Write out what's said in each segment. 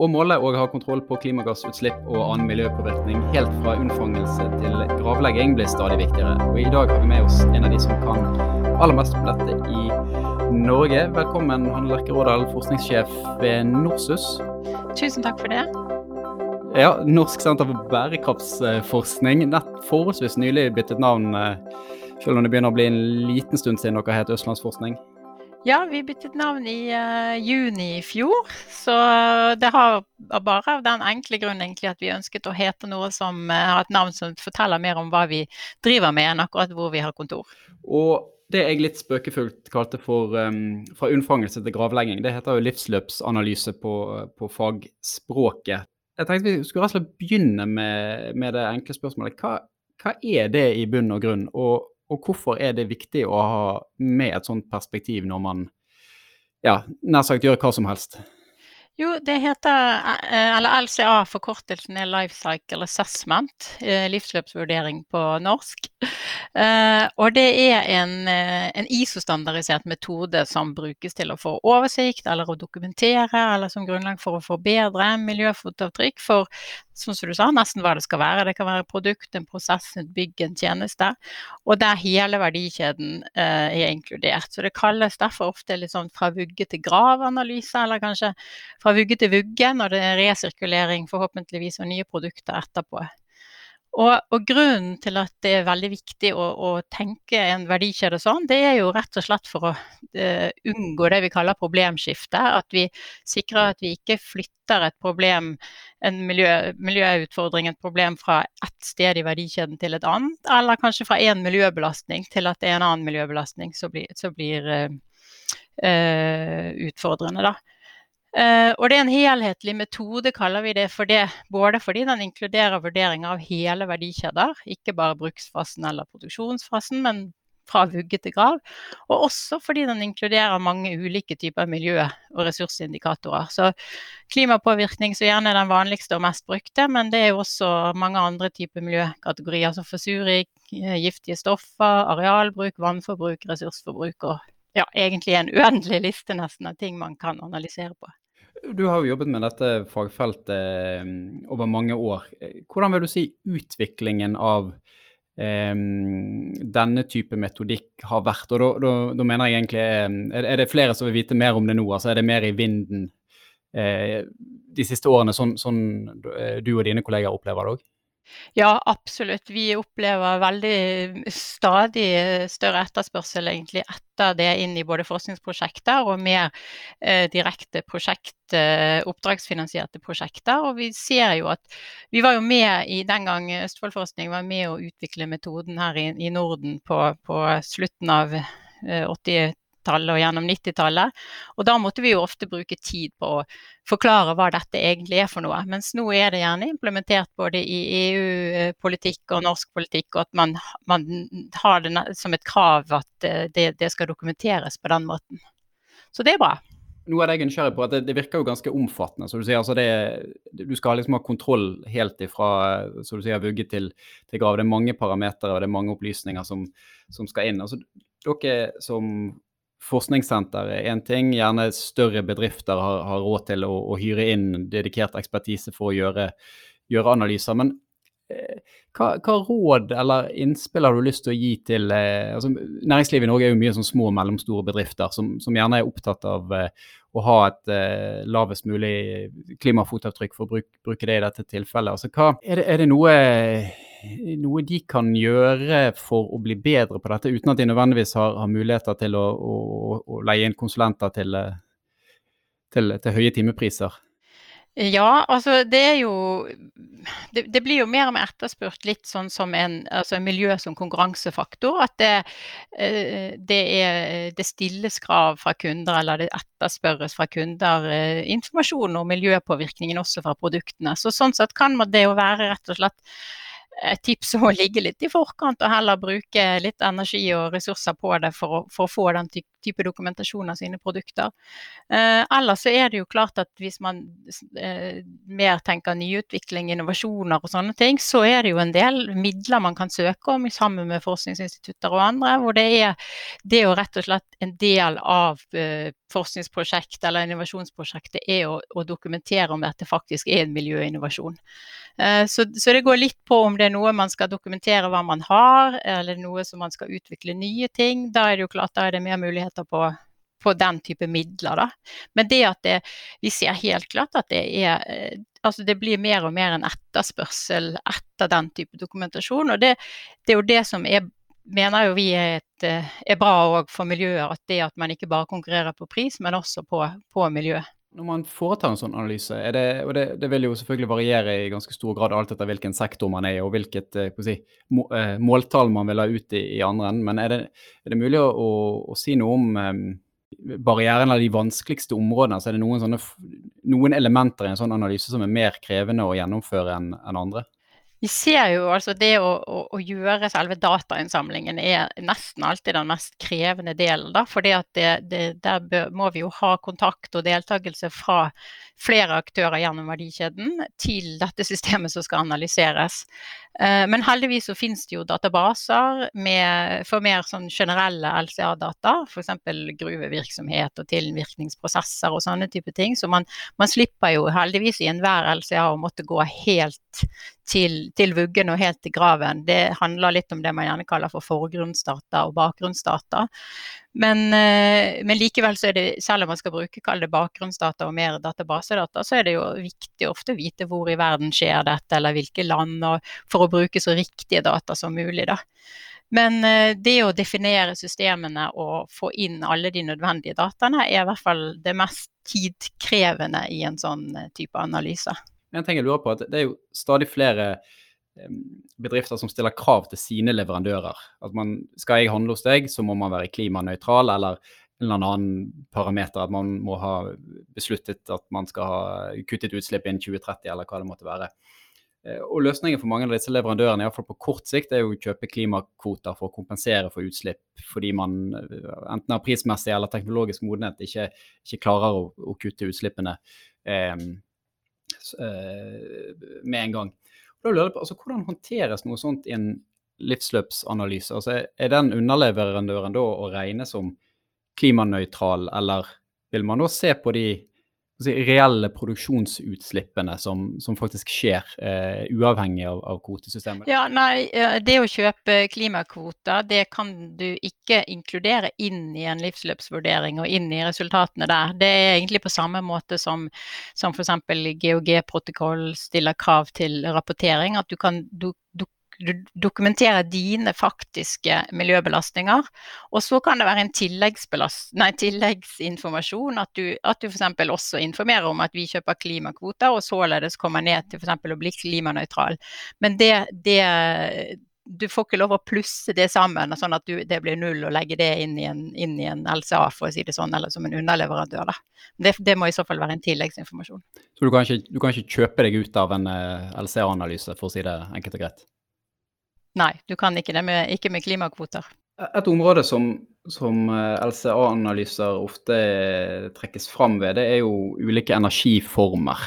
å måle og ha kontroll på klimagassutslipp og annen miljøpåvirkning helt fra unnfangelse til gravlegging blir stadig viktigere. Og I dag har vi med oss en av de som kan aller mest om dette i Norge. Velkommen, Hanne Lerke Rådal, forskningssjef ved Norsus. Tusen takk for det. Ja, Norsk senter for bærekraftsforskning. Nett forholdsvis nylig byttet navn, eh, selv om det begynner å bli en liten stund siden dere het Østlandsforskning. Ja, vi byttet navn i uh, juni i fjor. Så uh, det har bare av den enkle grunn egentlig at vi ønsket å hete noe som uh, har et navn som forteller mer om hva vi driver med, enn akkurat hvor vi har kontor. Og det jeg litt spøkefullt kalte for um, fra unnfangelse til gravlegging, det heter jo livsløpsanalyse på, på fagspråket. Jeg tenkte vi skulle rett og slett begynne med, med det enkle spørsmålet. Hva, hva, er det i bunn og grunn? Og og hvorfor er det viktig å ha med et sånt perspektiv når man ja, nær sagt gjør hva som helst? Jo, det heter eh, eller LCA, forkortelsen er Life Cycle Assessment, eh, livsløpsvurdering på norsk. Eh, og det er en, en ISO-standardisert metode som brukes til å få oversikt eller å dokumentere, eller som grunnlag for å forbedre miljøfotavtrykk for som du sa, nesten hva det skal være. Det kan være produkt, en prosess, et bygg, en tjeneste. Og der hele verdikjeden eh, er inkludert. Så det kalles derfor ofte litt sånn fra vugge til grav-analyse, eller kanskje fra vugge til vugge når det er resirkulering forhåpentligvis og nye produkter etterpå. Og, og, grunnen til at det er veldig viktig å, å, tenke en verdikjede sånn, det er jo rett og slett for å uh, unngå det vi kaller problemskifte. At vi sikrer at vi ikke flytter et problem, en miljø, miljøutfordring, et problem fra ett sted i verdikjeden til et annet. Eller kanskje fra én miljøbelastning til at det er en annen miljøbelastning som blir, så blir uh, uh, utfordrende. da. Uh, og det er en helhetlig metode, kaller vi det for det. Både fordi den inkluderer vurdering av hele verdikjeder, ikke bare bruksfasen eller produksjonsfasen, men fra vugge til grav. Og også fordi den inkluderer mange ulike typer miljø- og ressursindikatorer. Så klimapåvirkning så gjerne er den vanligste og mest brukte, men det er jo også mange andre typer miljøkategorier, som forsuring, giftige stoffer, arealbruk, vannforbruk, ressursforbruk og ja, egentlig en uendelig liste nesten av ting man kan analysere på. Du har jo jobbet med dette fagfeltet eh, over mange år. Hvordan vil du si utviklingen av Um, denne type metodikk har vært? Og da, da, da, mener jeg egentlig eh, Er det flere som vil vite mer om det nå? Altså er det mer i vinden eh, de siste årene, sånn, sånn eh, du og dine kolleger opplever det òg? Ja, absolutt. Vi opplever veldig stadig større etterspørsel egentlig etter det inn i både forskningsprosjekter og mer eh, direkte prosjekt, eh, oppdragsfinansierte prosjekter. Og vi ser jo at vi var jo med i den gang Østfoldforskning var med å utvikle metoden her i, i Norden på, på slutten av 80 eh, tallet og gjennom 90-tallet. Og da måtte vi jo ofte bruke tid på å forklare hva dette egentlig er for noe. Mens nå er det gjerne implementert både i EU-politikk og norsk politikk, og at man, man, har det som et krav at eh, det, det, skal dokumenteres på den måten. Så det er bra. Nå er jeg nysgjerrig på at det, det, virker jo ganske omfattende. så Du sier altså det, du skal liksom ha kontroll helt ifra så du sier, vugge til, til grav. Det er mange parametere og det er mange opplysninger som, som skal inn. Altså, dere som forskningssenter er én ting. Gjerne større bedrifter har, har råd til å, å, hyre inn dedikert ekspertise for å gjøre, gjøre analyser. Men eh, hva, hva, råd eller innspill har du lyst til å gi til eh, altså, Næringslivet i Norge er jo mye sånn små og mellomstore bedrifter som, som gjerne er opptatt av eh, å ha et eh, lavest mulig klimafotavtrykk, for å bruke, bruke det i dette tilfellet. Altså, hva, er, det, er det noe noe de kan gjøre for å bli bedre på dette, uten at de nødvendigvis har, har muligheter til å, å, å, leie inn konsulenter til, til, til, høye timepriser? Ja, altså det er jo det, det, blir jo mer og mer etterspurt litt sånn som en altså miljø som konkurransefaktor. At det, eh, det, er, det stilles krav fra kunder, eller det etterspørres fra kunder eh, informasjon om miljøpåvirkningen også fra produktene. Så sånn sett kan det jo være rett og slett et tips å ligge litt i forkant og heller bruke litt energi og ressurser på det for å, for å få den type dokumentasjon av sine produkter. Eh, ellers så er det jo klart at hvis man eh, mer tenker nyutvikling, innovasjoner og sånne ting, så er det jo en del midler man kan søke om sammen med forskningsinstitutter og andre, hvor det er det jo rett og slett en del av eh, forskningsprosjektet eller innovasjonsprosjektet er å, å, dokumentere om dette faktisk er en miljøinnovasjon. Eh, så, så, det går litt på om det er noe man skal dokumentere hva man har, eller noe som man skal utvikle nye ting. Da er det jo klart da er det mer muligheter på, på den type midler. Da. Men det at det, vi ser helt klart at det er eh, altså det blir mer og mer en etterspørsel etter den type dokumentasjon. Og det, det er jo det som er mener jo vi er, et, eh, er bra for miljøet. At det at man ikke bare konkurrerer på pris, men også på, på miljø. Når man foretar en sånn analyse, det, og det, det, vil jo selvfølgelig variere i ganske stor grad alt etter hvilken sektor man er i og hvilket eh, si, eh, måltall man vil ha ut i, i andre enden, men er det, er det mulig å, å, å, si noe om um, barrieren av de vanskeligste områdene? Så er det noen, sånne, noen elementer i en sånn analyse som er mer krevende å gjennomføre enn en andre? Vi ser jo altså det å, å, å, gjøre selve datainnsamlingen er nesten alltid den mest krevende delen. Da, For der bør, må vi jo ha kontakt og deltakelse fra flere aktører gjennom verdikjeden til dette systemet som skal analyseres. Eh, men heldigvis så finnes det jo databaser med, for mer sånn generelle LCA-data, f.eks. gruvevirksomhet og tilvirkningsprosesser og sånne type ting. Så man, man slipper jo heldigvis i enhver LCA å måtte gå helt til, til, vuggen og helt til graven. Det handler litt om det man gjerne kaller for forgrunnsdata og bakgrunnsdata. Men, eh, men likevel så er det, selv om man skal bruke kall det bakgrunnsdata og mer databasedata, så er det jo viktig ofte å vite hvor i verden skjer dette, eller hvilke land, for å bruke så riktige data som mulig. da. Men eh, det å definere systemene og få inn alle de nødvendige dataene, er i hvert fall det mest tidkrevende i en sånn eh, type analyse. En ting jeg lurer på, at Det er jo stadig flere bedrifter som stiller krav til sine leverandører. At man, Skal jeg handle hos deg, så må man være klimanøytral, eller en eller annen parameter. At man må ha besluttet at man skal ha kuttet utslipp innen 2030, eller hva det måtte være. Eh, og Løsningen for mange av disse leverandørene i hvert fall på kort sikt, er jo å kjøpe klimakvoter for å kompensere for utslipp, fordi man eh, enten av prismessig eller teknologisk modenhet ikke, ikke klarer å, å, kutte utslippene. Eh, med en gang. Da lurer jeg på, altså, Hvordan håndteres noe sånt i en livsløpsanalyse? Altså, er den underleverandøren da å regne som klimanøytral, eller vil man da se på de si, reelle produksjonsutslippene som, som faktisk skjer, uh, uavhengig av, av, kvotesystemet? Ja, nei, Det å kjøpe klimakvoter, det kan du ikke inkludere inn i en livsløpsvurdering og inn i resultatene der. Det er egentlig på samme måte som, som f.eks. GOG-protokoll stiller krav til rapportering. At du kan du, du du dokumenterer dine faktiske miljøbelastninger. Og så kan det være en nei, tilleggsinformasjon, at du, at du f.eks. også informerer om at vi kjøper klimakvoter, og således kommer ned til f.eks. å bli klimanøytral. Men det, det du får ikke lov å plusse det sammen, sånn at du, det blir null, og legge det inn i, en, inn i en, LCA, for å si det sånn, eller som en underleverandør. Det, det, må i så fall være en tilleggsinformasjon. Så du kan ikke, du kan ikke kjøpe deg ut av en eh, LCA-analyse, for å si det enkelt og greit? Nei, du kan ikke det, med, ikke med klimakvoter. Et område som, som eh, LCA-analyser ofte trekkes fram ved, det er jo ulike energiformer.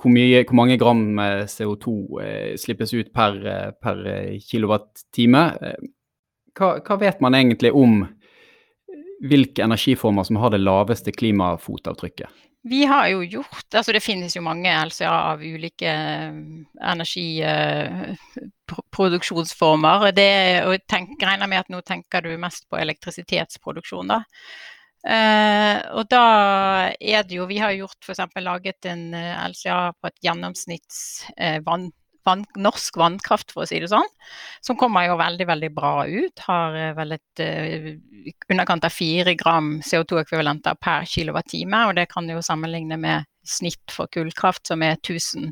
Hvor, mye, hvor mange gram eh, CO2 eh, slippes ut per, per kilowattime? Hva, hva, vet man egentlig om hvilke energiformer som har det laveste klimafotavtrykket? Vi har jo gjort altså Det finnes jo mange LCA av ulike eh, energiproduksjonsformer. Eh, det, og tenk, regner med at nå tenker du mest på elektrisitetsproduksjon, da. Uh, og da er det jo Vi har gjort f.eks. laget en LCA på et gjennomsnitts uh, vann vann, norsk vannkraft, for å si det sånn. Som kommer jo veldig, veldig bra ut. Har eh, vel et uh, underkant av fire gram CO2-ekvivalenter per kilowattime. Og det kan jo sammenligne med snitt for kullkraft, som er 1000.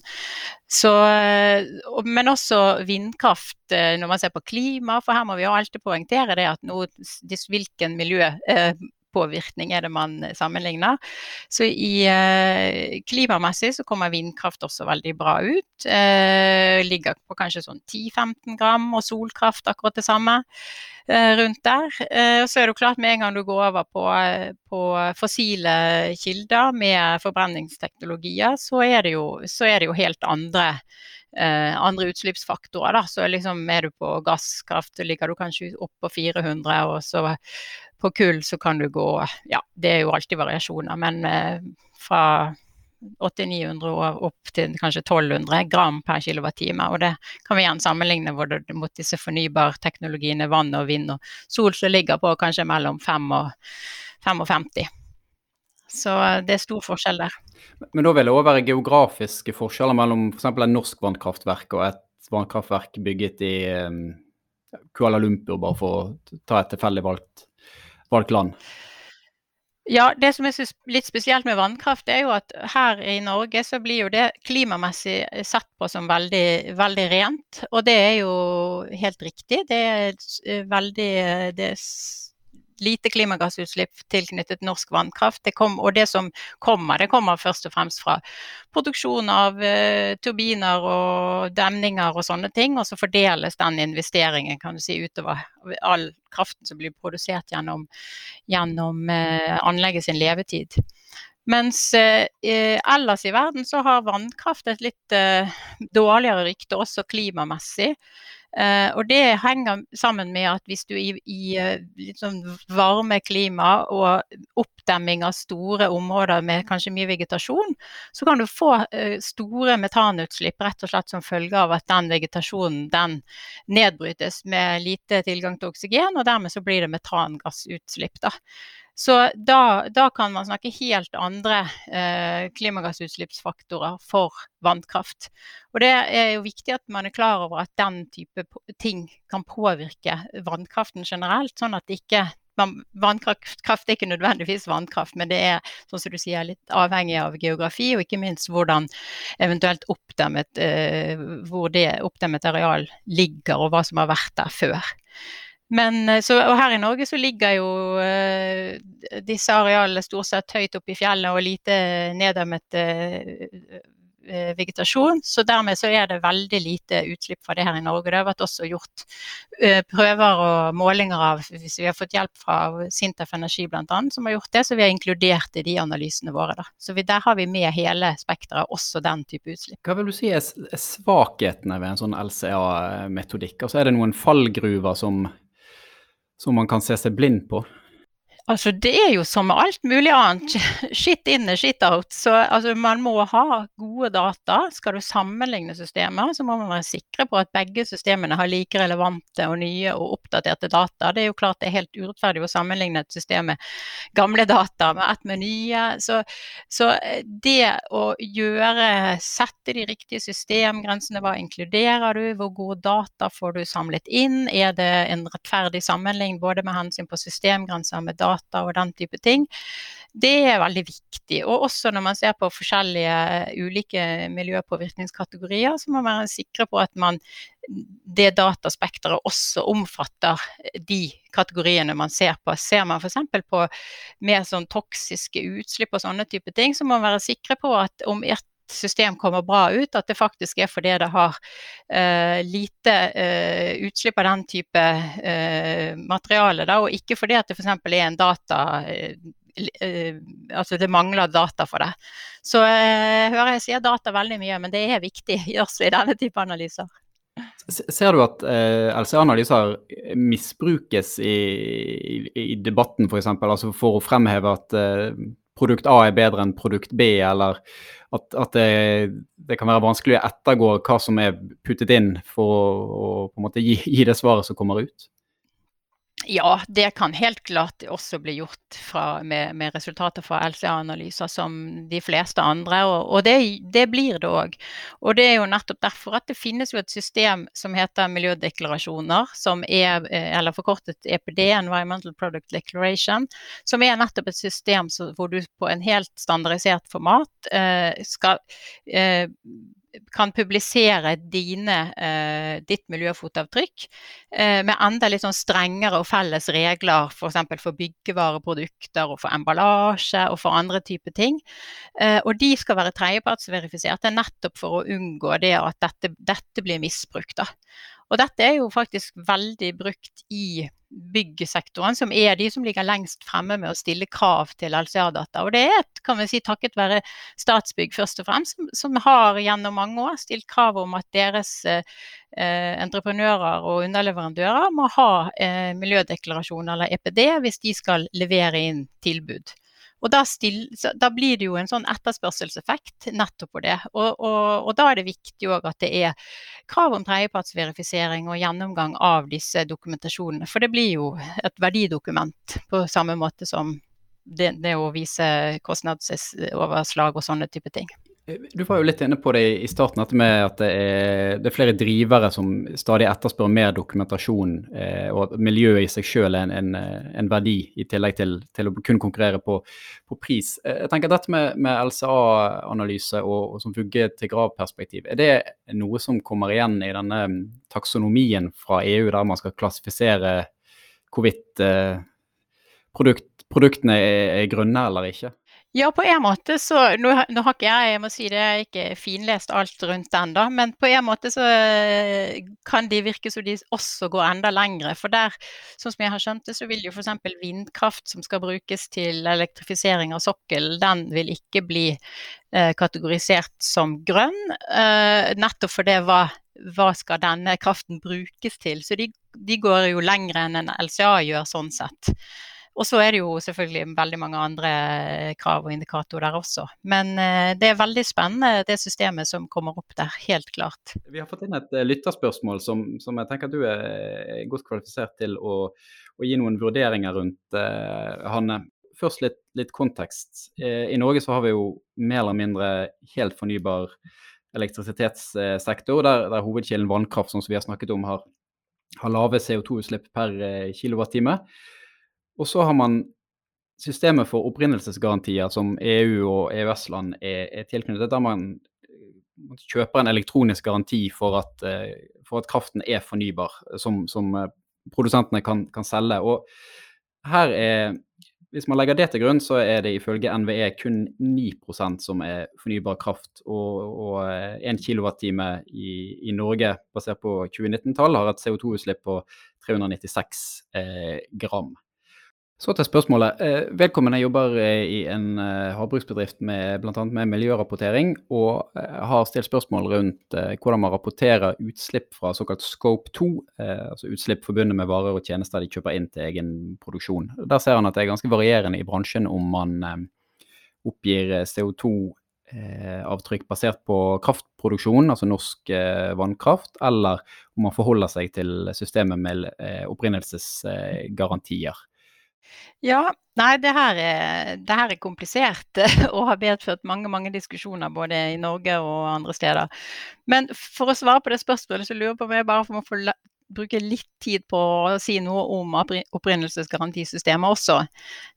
Så, eh, men også vindkraft når man ser på klima, for her må vi jo alltid poengtere det at noe, hvilken miljø påvirkning er det man sammenligner. Så i eh, klimamessig så kommer vindkraft også veldig bra ut. Eh, ligger på kanskje sånn 10-15 gram, og solkraft akkurat det samme eh, rundt der. Eh, og så er det jo klart med en gang du går over på, på fossile kilder med forbrenningsteknologier, så er det jo, så er det jo helt andre eh, andre utslippsfaktorer. Da. Så liksom er du på gasskraft, ligger du kanskje opp på 400, og så på kull så kan du gå Ja, det er jo alltid variasjoner, men eh, fra 800-900 og opp til kanskje 1200 gram per kilowattime. Og det kan vi igjen sammenligne mot disse fornybarteknologiene vann og vind og sol, som ligger på kanskje mellom 5 og 55. Så det er stor forskjell der. Men da vil det òg være geografiske forskjeller mellom f.eks. For et norsk vannkraftverk og et vannkraftverk bygget i um, Kuala Lumpur, bare for å ta et tilfeldig valgt, valgt? Ja, Det som er litt spesielt med vannkraft, er jo at her i Norge så blir jo det klimamessig sett på som veldig, veldig rent. Og det er jo helt riktig. Det er veldig det er lite klimagassutslipp tilknyttet norsk vannkraft. Det kom, og det som kommer, det kommer først og fremst fra produksjon av uh, turbiner og demninger og sånne ting. Og så fordeles den investeringen kan du si, utover all kraften som blir produsert gjennom, gjennom uh, anlegget sin levetid. Mens eh, ellers i verden så har vannkraft et litt eh, dårligere rykte, også klimamessig. Eh, og det henger sammen med at hvis du i, i sånn varme klima og oppdemming av store områder med kanskje mye vegetasjon, så kan du få uh, store metanutslipp rett og slett som følge av at den vegetasjonen den nedbrytes med lite tilgang til oksygen, og dermed så blir det metangassutslipp. da. Så da, da, kan man snakke helt andre eh, klimagassutslippsfaktorer for vannkraft. Og det er jo viktig at man er klar over at den type ting kan påvirke vannkraften generelt. sånn at ikke Vannkraft er ikke nødvendigvis vannkraft, men det er sånn som du sier, litt avhengig av geografi, og ikke minst hvordan eventuelt oppdemmet, eh, hvor det oppdemmet areal ligger, og hva som har vært der før. Men, eh, så, og her i Norge så ligger jo uh, disse arealene stort sett høyt oppe i fjellet og lite neddemmet uh, vegetasjon. Så dermed så er det veldig lite utslipp fra det her i Norge. Det har vært også gjort uh, prøver og målinger av hvis vi har fått hjelp fra Sintef Energi bl.a. som har gjort det, så vi har inkludert i de analysene våre. Da. Så vi, der har vi med hele spekteret, også den type utslipp. Hva vil du si er svakhetene ved en sånn LCA-metodikk? Altså Er det noen fallgruver som som man kan se seg blind på? Altså, det er jo som med alt mulig annet. Shit in and shit out. Så altså, man må ha gode data. Skal du sammenligne systemer, så må man være sikre på at begge systemene har like relevante og nye og oppdaterte data. Det er jo klart det er helt urettferdig å sammenligne et system med gamle data med ett med nye. Så, så, eh, det å gjøre, sette de riktige systemgrensene, hva inkluderer du, hvor gode data får du samlet inn, er det en rettferdig sammenligning både med hensyn på systemgrenser med data data og den type ting. Det er veldig viktig. Og også når man ser på forskjellige ulike miljøpåvirkningskategorier, så må man være sikre på at man, det dataspekteret også omfatter de kategoriene man ser på. Ser man f.eks. på mer sånn toksiske utslipp og sånne type ting, så må man være sikre på at om et system kommer bra ut, at det faktisk er fordi det har eh, lite eh, utslipp av den type uh, materiale, da, og ikke fordi det f.eks. er en data altså det mangler data for det. Så jeg hører jeg sier data veldig mye, men det er viktig også i denne type analyser. Ser du at LCA-analyser misbrukes i, i, i debatten f.eks., for, altså for å fremheve at produkt A er bedre enn produkt B, eller at, at det, det, kan være vanskelig å ettergå hva som er puttet inn for å, å på en måte gi, gi det svaret som kommer ut? Ja, det kan helt klart også bli gjort fra, med, med, resultater fra LCA-analyser som de fleste andre, og, og det, det, blir det òg. Og det er jo nettopp derfor at det finnes jo et system som heter miljødeklarasjoner, som er, eh, eller forkortet EPD, Environmental Product Declaration, som er nettopp et system hvor du på en helt standardisert format eh, skal eh, kan publisere dine, eh, ditt miljøfotavtrykk eh, med enda litt sånn strengere og felles regler f.eks. For, for byggevareprodukter og for emballasje og for andre typer ting. Eh, og de skal være tredjepartsverifiserte nettopp for å unngå det at dette, dette blir misbrukt. Da. Og dette er jo faktisk veldig brukt i byggsektoren, som er de som ligger lengst fremme med å stille krav til LCA-data. Og det er kan vi si, takket være Statsbygg først og fremst, som, som har gjennom mange år stilt krav om at deres eh, entreprenører og underleverandører må ha eh, miljødeklarasjon eller EPD hvis de skal levere inn tilbud. Og da, still, da, blir det jo en sånn etterspørselseffekt nettopp på det. Og, og, og da er det viktig òg at det er krav om tredjepartsverifisering og gjennomgang av disse dokumentasjonene. For det blir jo et verdidokument på samme måte som det, det å vise kostnadsoverslag og sånne type ting. Du var jo litt inne på det i starten, dette med at det er, det er flere drivere som stadig etterspør mer dokumentasjon, eh, og at miljøet i seg selv er en, en, en verdi, i tillegg til, til, å kun konkurrere på, på pris. Eh, jeg tenker Dette med, med LCA-analyse og, og, som vugge til grav-perspektiv, er det noe som kommer igjen i denne mm, taksonomien fra EU, der man skal klassifisere hvorvidt eh, produkt, produktene er, er grønne eller ikke? Ja, på en måte så Nå, nå har ikke jeg jeg må si det, jeg ikke finlest alt rundt da. Men på en måte så eh, kan de virke som de også går enda lengre. For der, sånn som jeg har skjønt det, så vil jo f.eks. vindkraft som skal brukes til elektrifisering av sokkel, den vil ikke bli eh, kategorisert som grønn. Eh, nettopp fordi hva, hva skal denne kraften brukes til? Så de, de går jo lengre enn en LCA gjør sånn sett. Og så er det jo selvfølgelig veldig mange andre eh, krav og indikatorer der også. Men eh, det er veldig spennende det systemet som kommer opp der, helt klart. Vi har fått inn et eh, lytterspørsmål som, som jeg tenker du er godt kvalifisert til å, å gi noen vurderinger rundt, eh, Hanne. Først litt, litt kontekst. I Norge så har vi jo mer eller mindre helt fornybar elektrisitetssektor, der, der hovedkilden vannkraft, som vi har snakket om, har, har lave CO2-utslipp per kilowattime. Og så har man systemet for opprinnelsesgarantier som EU og EØS-land er, er, tilknyttet, der man, man, kjøper en elektronisk garanti for at, uh, for at kraften er fornybar, som, som uh, produsentene kan, kan, selge. Og her er, hvis man legger det til grunn, så er det ifølge NVE kun 9% som er fornybar kraft. Og, og 1 eh, kWt i, i, Norge, basert på 2019-tall, har et CO2-utslipp på 396 eh, gram. Så til spørsmålet. Eh, vedkommende jobber eh, i en eh, havbruksbedrift med bl.a. med miljørapportering, og har stilt spørsmål rundt hvordan man rapporterer utslipp fra såkalt scope 2, altså utslipp forbundet med varer og tjenester de kjøper inn til egen produksjon. Der ser han at det er ganske varierende i bransjen om man oppgir CO2 avtrykk basert på kraftproduksjon, altså norsk vannkraft, eller om man forholder seg til systemet med opprinnelsesgarantier. Ja, nei det her er, det her er komplisert og har medført mange mange diskusjoner både i Norge og andre steder. Men for å svare på det spørsmålet, så lurer jeg på om jeg bare må få bruke litt tid på å si noe om opprinnelsesgarantisystemet også.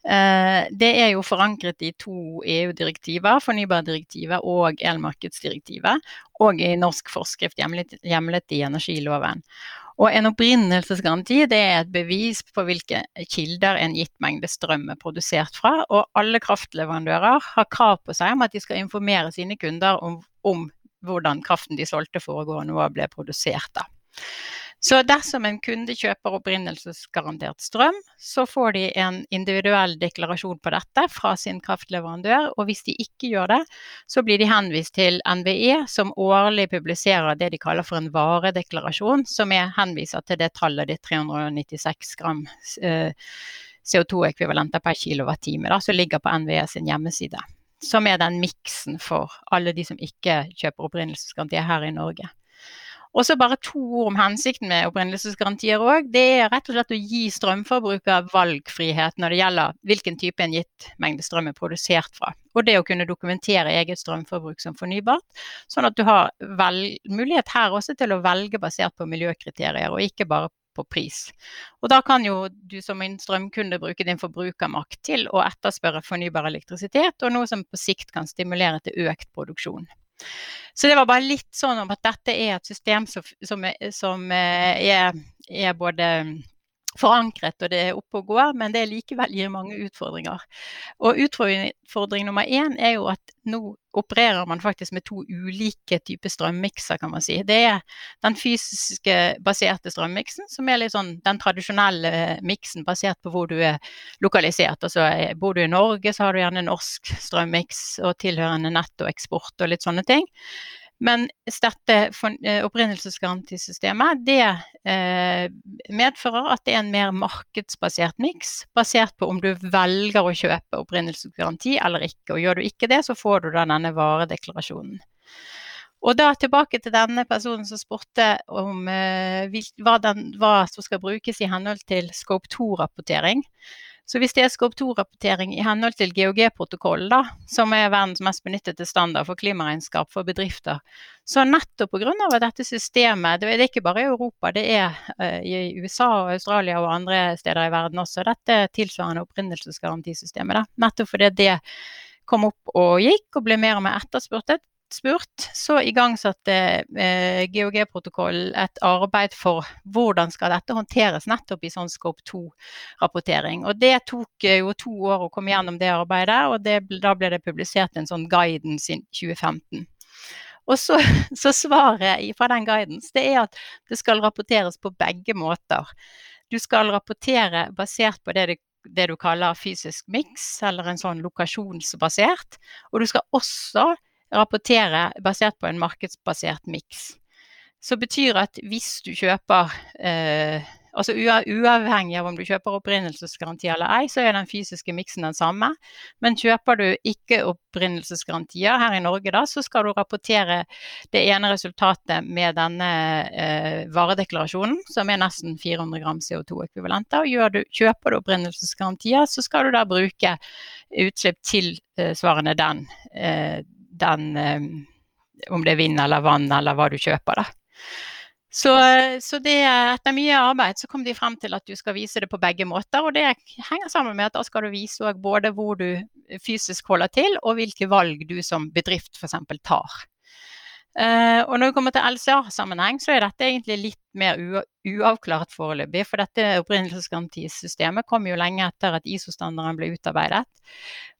Eh, det er jo forankret i to EU-direktiver, fornybardirektivet og elmarkedsdirektivet, og i norsk forskrift hjemlet, hjemlet i energiloven. Og en opprinnelsesgaranti det er et bevis på hvilke kilder en gitt mengde strøm er produsert fra, og alle kraftleverandører har krav på seg om at de skal informere sine kunder om, om hvordan kraften de solgte foregående år ble produsert. Da. Så dersom en kunde kjøper opprinnelsesgarantert strøm, så får de en individuell deklarasjon på dette fra sin kraftleverandør. Og hvis de ikke gjør det, så blir de henvist til NVE, som årlig publiserer det de kaller for en varedeklarasjon, som er henviser til det tallet ditt 396 gram eh, CO2-ekvivalenter per kilowattime, som ligger på NVE sin hjemmeside. Som er den miksen for alle de som ikke kjøper opprinnelsesgaranti her i Norge. Og så bare to ord om hensikten med opprinnelsesgarantier òg. Det er rett og slett å gi strømforbruker valgfrihet når det gjelder hvilken type en gitt mengde strøm er produsert fra. Og det å kunne dokumentere eget strømforbruk som fornybart. Sånn at du har mulighet her også til å velge basert på miljøkriterier, og ikke bare på pris. Og da kan jo du som en strømkunde bruke din forbrukermakt til å etterspørre fornybar elektrisitet, og noe som på sikt kan stimulere til økt produksjon. Så det var bare litt sånn om at dette er et system som, som, som er, er, både forankret og det er oppe og går, men det likevel gir mange utfordringer. Og utfordring nummer én er jo at nå opererer man faktisk med to ulike typer strømmikser, kan man si. Det er den fysiske baserte strømmiksen, som er litt sånn den tradisjonelle miksen basert på hvor du er lokalisert. Altså bor du i Norge, så har du gjerne norsk strømmiks og tilhørende nettoeksport og litt sånne ting. Men dette eh, opprinnelsesgarantisystemet det eh, medfører at det er en mer markedsbasert miks, basert på om du velger å kjøpe opprinnelsesgaranti eller ikke. Og gjør du ikke det, så får du da denne varedeklarasjonen. Og da tilbake til denne personen som spurte om eh, hva, den, hva, som skal brukes i henhold til Scope 2-rapportering. Så hvis det er skop2-rapportering i henhold til GOG-protokollen, som er verdens mest benyttede standard for klimaregnskap for bedrifter, så nettopp pga. dette systemet, det er ikke bare i Europa, det er uh, i USA og Australia og andre steder i verden også, dette tilsvarende opprinnelsesgarantisystemet. Da. Nettopp fordi det kom opp og gikk og ble mer og mer etterspurt spurt, så igangsatte eh, GOG-protokollen et arbeid for hvordan skal dette håndteres nettopp i sånn Scope 2-rapportering. Og Det tok eh, jo to år å komme gjennom det arbeidet, og det, da ble det publisert en sånn guidance i 2015. Og så, så svaret fra den guidance det er at det skal rapporteres på begge måter. Du skal rapportere basert på det, det du kaller fysisk miks, eller en sånn lokasjonsbasert. Og du skal også rapportere basert på en markedsbasert miks. Så betyr at hvis du kjøper eh, altså Uavhengig av om du kjøper opprinnelsesgaranti eller ei, så er den fysiske miksen den samme. Men kjøper du ikke opprinnelsesgarantier her i Norge, da, så skal du rapportere det ene resultatet med denne eh, varedeklarasjonen, som er nesten 400 gram CO2-ekvivalenter. Og du, kjøper du opprinnelsesgarantier, så skal du da bruke utslipp tilsvarende den. Eh, den eh, Om det er vind eller vann eller hva du kjøper, da. Så, så det, etter mye arbeid så kom de frem til at du skal vise det på begge måter. Og det henger sammen med at da skal du vise både hvor du fysisk holder til, og hvilke valg du som bedrift f.eks. tar. Uh, og når vi kommer til LCA-sammenheng, så er dette egentlig litt mer uavklart foreløpig. For dette opprinnelsesgarantisystemet kom jo lenge etter at ISO-standarden ble utarbeidet.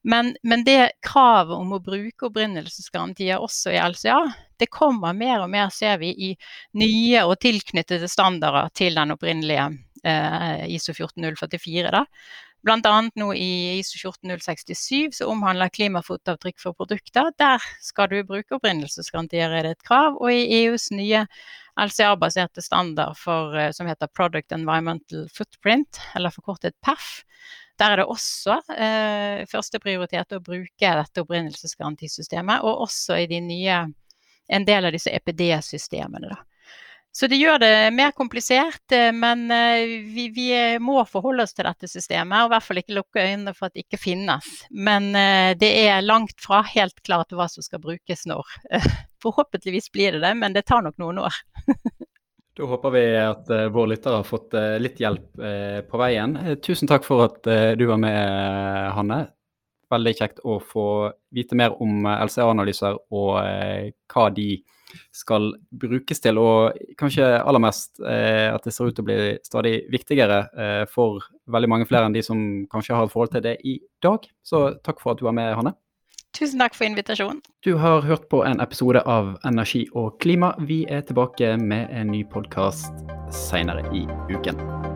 Men, men, det kravet om å bruke opprinnelsesgarantier også i LCA, det kommer mer og mer, ser vi, i nye og tilknyttede standarder til den opprinnelige uh, ISO 14044. Da. Bl.a. nå i ISO 14067 som omhandler klimafotavtrykk for produkter. Der skal du bruke opprinnelsesgarantier, er det et krav. Og i EUs nye LCA-baserte standard for, eh, som heter Product Environmental Footprint, eller forkortet PAF. der er det også eh, førsteprioritet å bruke dette opprinnelsesgarantisystemet, og også i de nye, en del av disse EPD-systemene. da. Så det gjør det mer komplisert, eh, men eh, vi, vi, må forholde oss til dette systemet, og i hvert fall ikke lukke øynene for at det ikke finnes. Men eh, det er langt fra helt klart hva som skal brukes når. Forhåpentligvis blir det det, men det tar nok noen år. Da håper vi at vår våre lyttere har fått litt hjelp på veien. tusen takk for at du var med, Hanne. Veldig kjekt å få vite mer om LCA-analyser og hva de skal brukes til, og kanskje aller mest eh, at det ser ut til å bli stadig viktigere eh, for veldig mange flere enn de som kanskje har et forhold til det i dag. Så takk for at du var med, Hanne. Tusen takk for invitasjonen. Du har hørt på en episode av Energi og klima. Vi er tilbake med en ny podkast seinere i uken.